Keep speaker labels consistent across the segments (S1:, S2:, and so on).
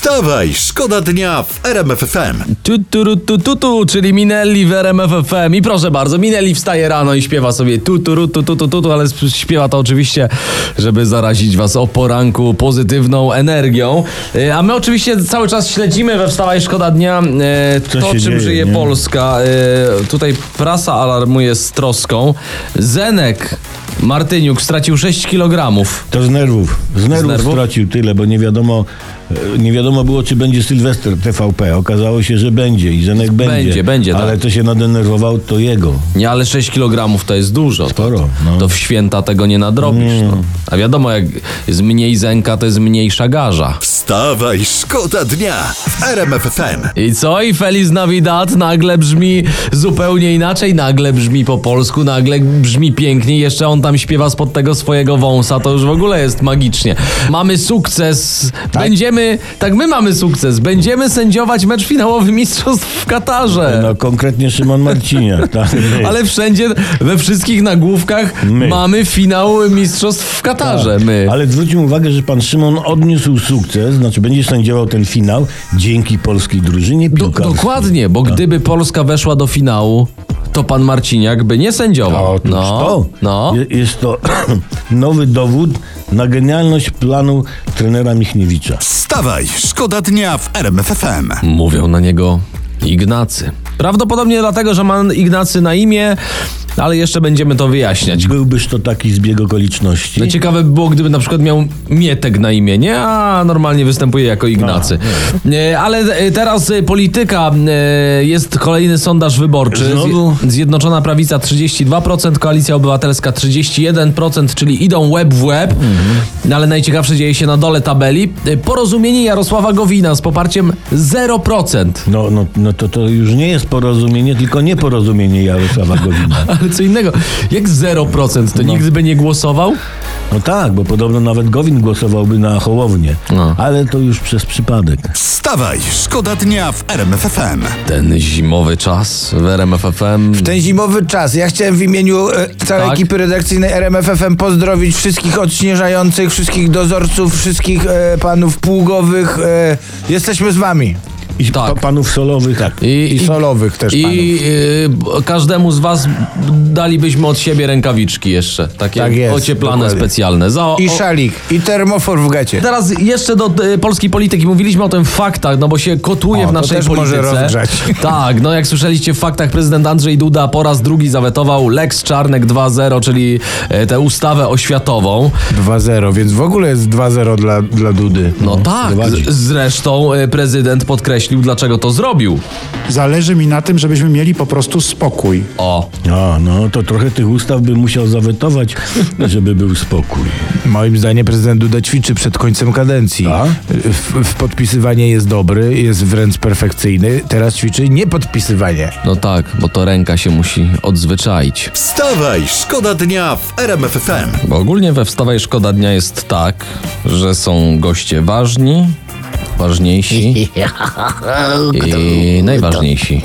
S1: Wstawaj, szkoda dnia w RMF FM.
S2: Tu, tu, tu, tu, tu, czyli Minelli w RMF FM. I proszę bardzo, Minelli wstaje rano i śpiewa sobie tu, tu, tu, tu, tu, tu, tu, ale śpiewa to oczywiście, żeby zarazić was o poranku pozytywną energią. E, A my oczywiście cały czas śledzimy we Wstawaj Szkoda Dnia e, to, czym
S3: dzieje,
S2: żyje
S3: nie?
S2: Polska. E, Tutaj prasa alarmuje z troską. Zenek Martyniuk stracił 6 kg.
S3: To z nerwów. Z nerwów,
S2: nerwów?
S3: stracił tyle, bo nie wiadomo, nie wiadomo było, czy będzie Sylwester TVP. Okazało się, że będzie i Zenek będzie.
S2: Będzie, będzie,
S3: Ale
S2: tak.
S3: to się nadenerwował, to jego.
S2: Nie, ale 6 kg to jest dużo.
S3: Sporo, no.
S2: To w święta tego nie nadrobisz. No. A wiadomo, jak jest mniej zęka, to jest mniejsza garza.
S1: Wstawaj, szkoda dnia w RMF FM.
S2: I co? I Feliz Navidad nagle brzmi zupełnie inaczej, nagle brzmi po polsku, nagle brzmi pięknie. Jeszcze on tam śpiewa spod tego swojego wąsa, to już w ogóle jest magicznie. Mamy sukces, będziemy, tak my mamy sukces, będziemy sędziować mecz finałowy Mistrzostw w Katarze.
S3: No konkretnie Szymon Marciniak. Tak?
S2: Ale wszędzie, we wszystkich nagłówkach
S3: My.
S2: mamy finał Mistrzostw w Katarze, my.
S3: Ale zwróćmy uwagę, że pan Szymon odniósł sukces, znaczy będzie sędziował ten finał dzięki polskiej drużynie
S2: Do,
S3: piłkarskiej.
S2: dokładnie, bo gdyby Polska weszła do finału, to pan Marciniak by nie sędziował.
S3: Otóż
S2: no,
S3: to.
S2: no.
S3: Je- Jest to nowy dowód na genialność planu trenera Michniewicza.
S1: Wstawaj, szkoda dnia w RMF FM.
S2: Mówią na niego Ignacy. Prawdopodobnie dlatego, że ma Ignacy na imię, ale jeszcze będziemy to wyjaśniać.
S3: Byłbyż to taki zbieg okoliczności?
S2: No ciekawe by było, gdyby na przykład miał Mietek na imię, nie? A normalnie występuje jako Ignacy. Nie, ale e, teraz e, polityka, e, jest kolejny sondaż wyborczy.
S3: Znowu?
S2: Zje- Zjednoczona Prawica 32%, Koalicja Obywatelska 31%, czyli idą łeb w łeb. No, ale najciekawsze dzieje się na dole tabeli. E, Porozumienie Jarosława Gowina z poparciem 0%.
S3: No, no, no to, to już nie jest porozumienie, tylko nieporozumienie Jarosława Gowina.
S2: Ale co innego, jak 0%, to nikt by nie głosował?
S3: No tak, bo podobno nawet Gowin głosowałby na Hołownię.
S2: No.
S3: Ale to już przez przypadek.
S1: Wstawaj, szkoda dnia w RMF FM.
S2: Ten zimowy czas w RMF FM.
S4: W ten zimowy czas. Ja chciałem w imieniu e, całej
S2: Tak.
S4: ekipy redakcyjnej RMFFM pozdrowić wszystkich odśnieżających, wszystkich dozorców, wszystkich e, panów pługowych. E, jesteśmy z wami.
S3: I
S2: Tak.
S3: pa, panów solowych. Tak.
S2: I,
S4: I solowych też
S2: I
S4: panów.
S2: y, każdemu z was dalibyśmy od siebie rękawiczki jeszcze. Takie
S4: Tak jest,
S2: ocieplane
S4: dokładnie.
S2: specjalne. Za,
S4: I
S2: o,
S4: szalik, i termofor w gacie.
S2: Teraz jeszcze do y, polskiej polityki. Mówiliśmy o tym w faktach, no bo się kotuje
S4: O,
S2: w
S4: to
S2: naszej
S4: też
S2: polityce.
S4: może rozgrzać.
S2: Tak, no jak słyszeliście w faktach, prezydent Andrzej Duda po raz drugi zawetował Lex Czarnek 2.0, czyli e, tę ustawę oświatową.
S4: 2-0, więc w ogóle jest 2-0 dla, dla Dudy.
S2: No, tak,
S3: zobaczyć.
S2: z, zresztą e, prezydent podkreślił, dlaczego to zrobił.
S5: Zależy mi na tym, żebyśmy mieli po prostu spokój.
S2: O,
S3: A, no to trochę tych ustaw by musiał zawetować, żeby był spokój.
S4: Moim zdaniem prezydent Duda ćwiczy przed końcem kadencji.
S3: Tak?
S4: W, w podpisywanie jest dobry, jest wręcz perfekcyjny. Teraz ćwiczy niepodpisywanie.
S2: no tak, bo to ręka się musi odzwyczaić.
S1: Wstawaj, szkoda dnia w RMF FM.
S2: Bo ogólnie we Wstawaj Szkoda Dnia jest tak, że są goście ważni, ważniejsi i najważniejsi.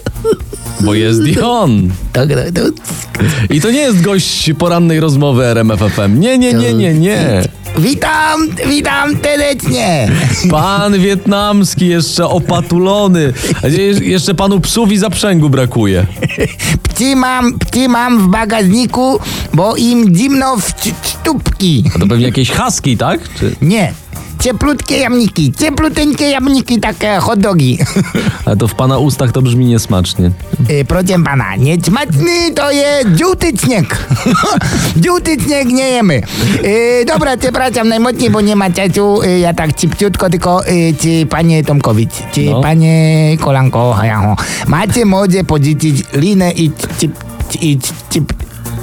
S2: Bo jest i on. I to nie jest gość porannej rozmowy RMF FM. Nie, nie, nie, nie, nie.
S4: Witam, witam serdecznie.
S2: Pan wietnamski jeszcze opatulony. Jeszcze panu psów i zaprzęgu brakuje.
S4: Pci mam, pci mam w bagażniku, bo im zimno w c- stópki.
S2: A to pewnie jakieś haski, tak? Czy...
S4: Nie. Cieplutkie jamniki, ciepluteńkie jamniki, takie hot dogi.
S2: Ale to w pana ustach to brzmi niesmacznie.
S4: E, proszę pana, niesmaczny to jest żółty śnieg. żółty śnieg nie jemy. E, dobra, przepraszam najmocniej, bo nie ma czasu. E, ja tak cipciutko, tylko e, czy panie Tomkowicz, czy
S2: No.
S4: panie Kolanko, hajaho, macie może pożyczyć linę i cip, i cip,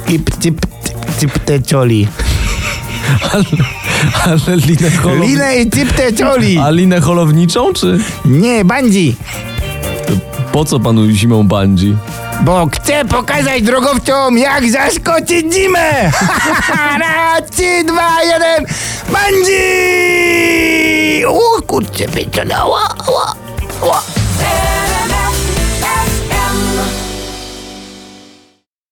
S4: i cip, cip, cip te cioli.
S2: Ale, linę holowniczą?
S4: Linę i ciptę cioli.
S2: A linę holowniczą, czy
S4: Nie, bandzi.
S2: po co panu zimą bungee?
S4: Bo chcę pokazać drogowcom, jak zaskoczyć zimę! Raz, trzy, dwa, jeden, bandzi! O kurczę, pieczona, ła, ła, ła.